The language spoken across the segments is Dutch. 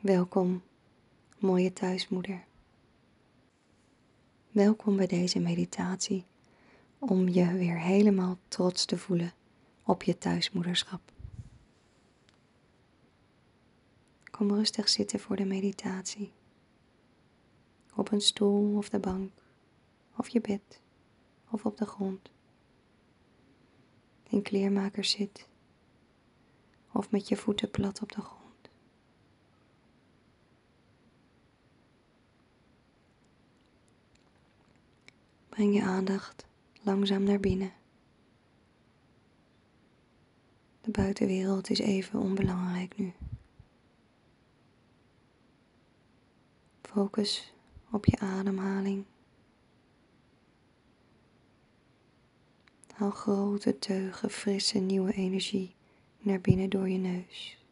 Welkom, mooie thuismoeder. Welkom bij deze meditatie om je weer helemaal trots te voelen op je thuismoederschap. Kom rustig zitten voor de meditatie. Op een stoel of de bank, of je bed, of op de grond. In kleermakers zit, of met je voeten plat op de grond. Breng je aandacht langzaam naar binnen. De buitenwereld is even onbelangrijk nu. Focus op je ademhaling. Haal grote teugen frisse nieuwe energie naar binnen door je neus.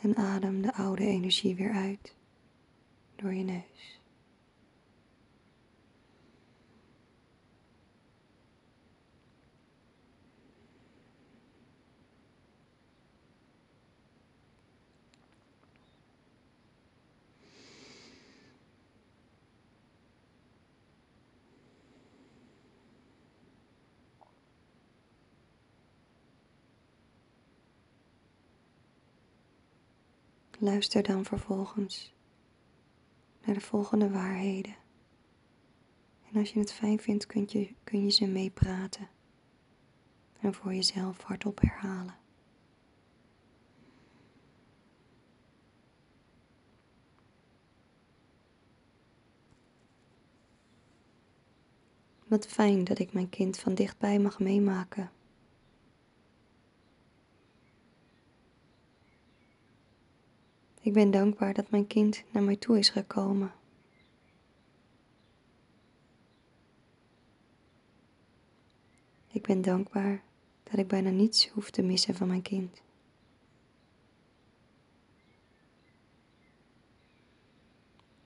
En adem de oude energie weer uit door je neus. Luister dan vervolgens naar de volgende waarheden. En als je het fijn vindt, kun je, kun je ze meepraten en voor jezelf hardop herhalen. Wat fijn dat ik mijn kind van dichtbij mag meemaken. Ik ben dankbaar dat mijn kind naar mij toe is gekomen. Ik ben dankbaar dat ik bijna niets hoef te missen van mijn kind.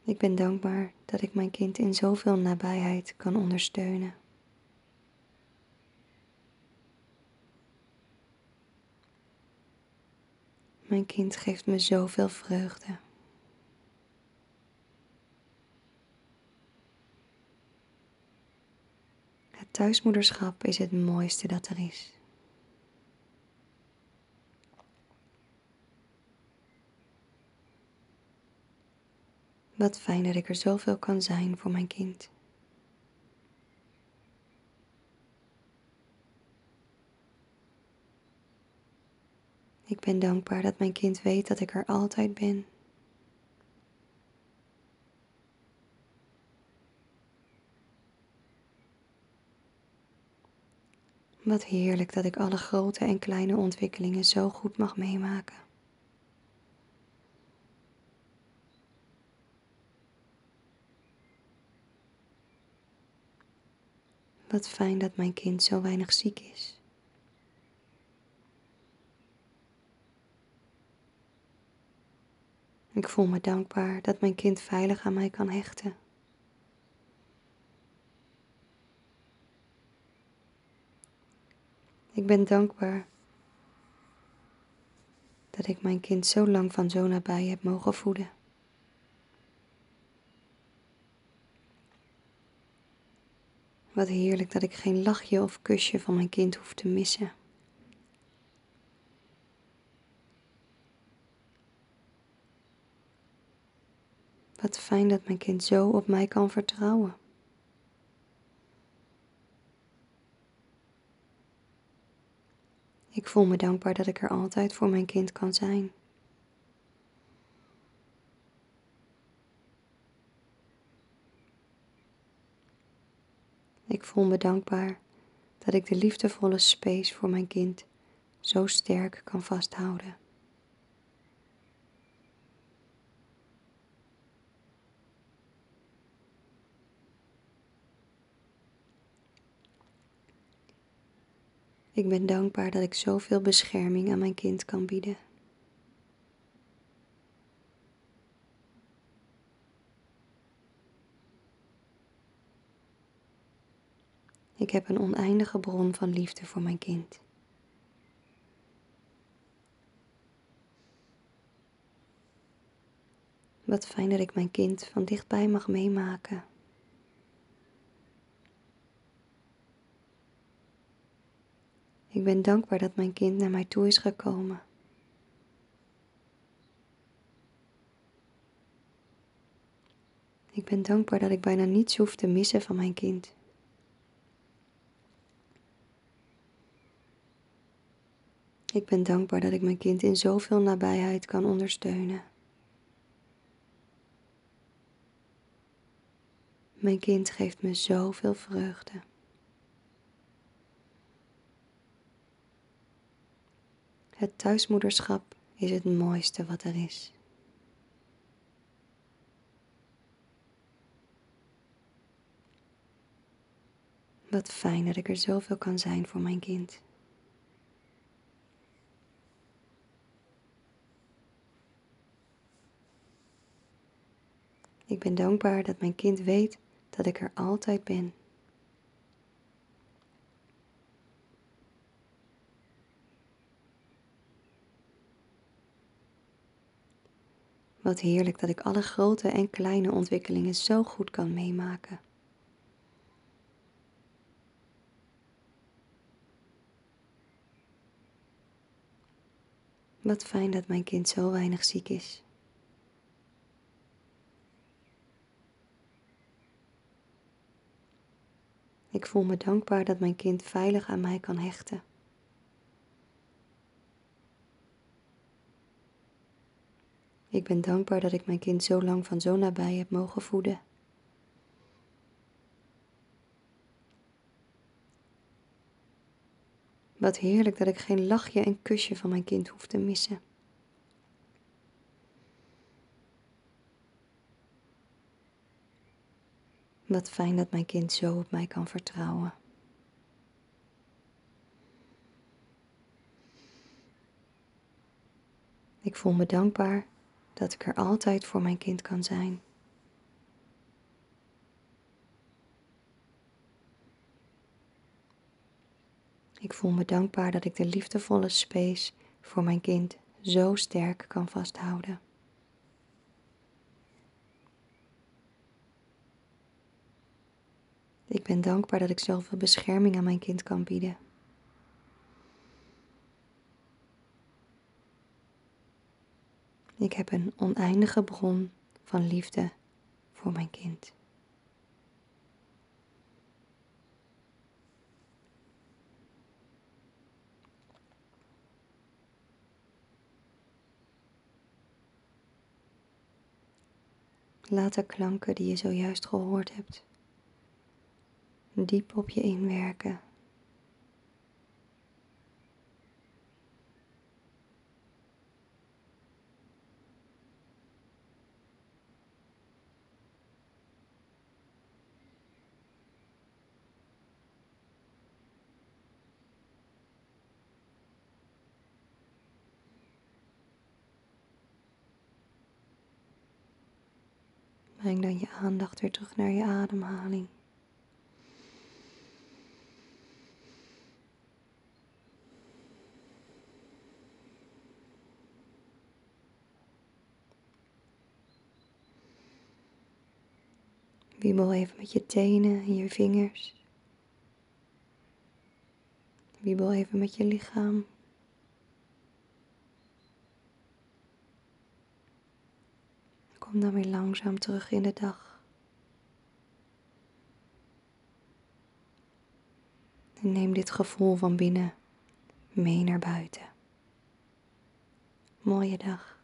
Ik ben dankbaar dat ik mijn kind in zoveel nabijheid kan ondersteunen. Mijn kind geeft me zoveel vreugde. Het thuismoederschap is het mooiste dat er is. Wat fijn dat ik er zoveel kan zijn voor mijn kind. Ik ben dankbaar dat mijn kind weet dat ik er altijd ben. Wat heerlijk dat ik alle grote en kleine ontwikkelingen zo goed mag meemaken. Wat fijn dat mijn kind zo weinig ziek is. Ik voel me dankbaar dat mijn kind veilig aan mij kan hechten. Ik ben dankbaar dat ik mijn kind zo lang van zo nabij heb mogen voeden. Wat heerlijk dat ik geen lachje of kusje van mijn kind hoef te missen. Wat fijn dat mijn kind zo op mij kan vertrouwen. Ik voel me dankbaar dat ik er altijd voor mijn kind kan zijn. Ik voel me dankbaar dat ik de liefdevolle space voor mijn kind zo sterk kan vasthouden. Ik ben dankbaar dat ik zoveel bescherming aan mijn kind kan bieden. Ik heb een oneindige bron van liefde voor mijn kind. Wat fijn dat ik mijn kind van dichtbij mag meemaken. Ik ben dankbaar dat mijn kind naar mij toe is gekomen. Ik ben dankbaar dat ik bijna niets hoef te missen van mijn kind. Ik ben dankbaar dat ik mijn kind in zoveel nabijheid kan ondersteunen. Mijn kind geeft me zoveel vreugde. Het thuismoederschap is het mooiste wat er is. Wat fijn dat ik er zoveel kan zijn voor mijn kind. Ik ben dankbaar dat mijn kind weet dat ik er altijd ben. Wat heerlijk dat ik alle grote en kleine ontwikkelingen zo goed kan meemaken. Wat fijn dat mijn kind zo weinig ziek is. Ik voel me dankbaar dat mijn kind veilig aan mij kan hechten. Ik ben dankbaar dat ik mijn kind zo lang van zo nabij heb mogen voeden. Wat heerlijk dat ik geen lachje en kusje van mijn kind hoef te missen. Wat fijn dat mijn kind zo op mij kan vertrouwen. Ik voel me dankbaar dat ik er altijd voor mijn kind kan zijn. Ik voel me dankbaar dat ik de liefdevolle space voor mijn kind zo sterk kan vasthouden. Ik ben dankbaar dat ik zoveel bescherming aan mijn kind kan bieden. Ik heb een oneindige bron van liefde voor mijn kind. Laat de klanken die je zojuist gehoord hebt diep op je inwerken. Breng dan je aandacht weer terug naar je ademhaling. Wiebel even met je tenen en je vingers. Wiebel even met je lichaam. Kom dan weer langzaam terug in de dag. En neem dit gevoel van binnen mee naar buiten. Mooie dag.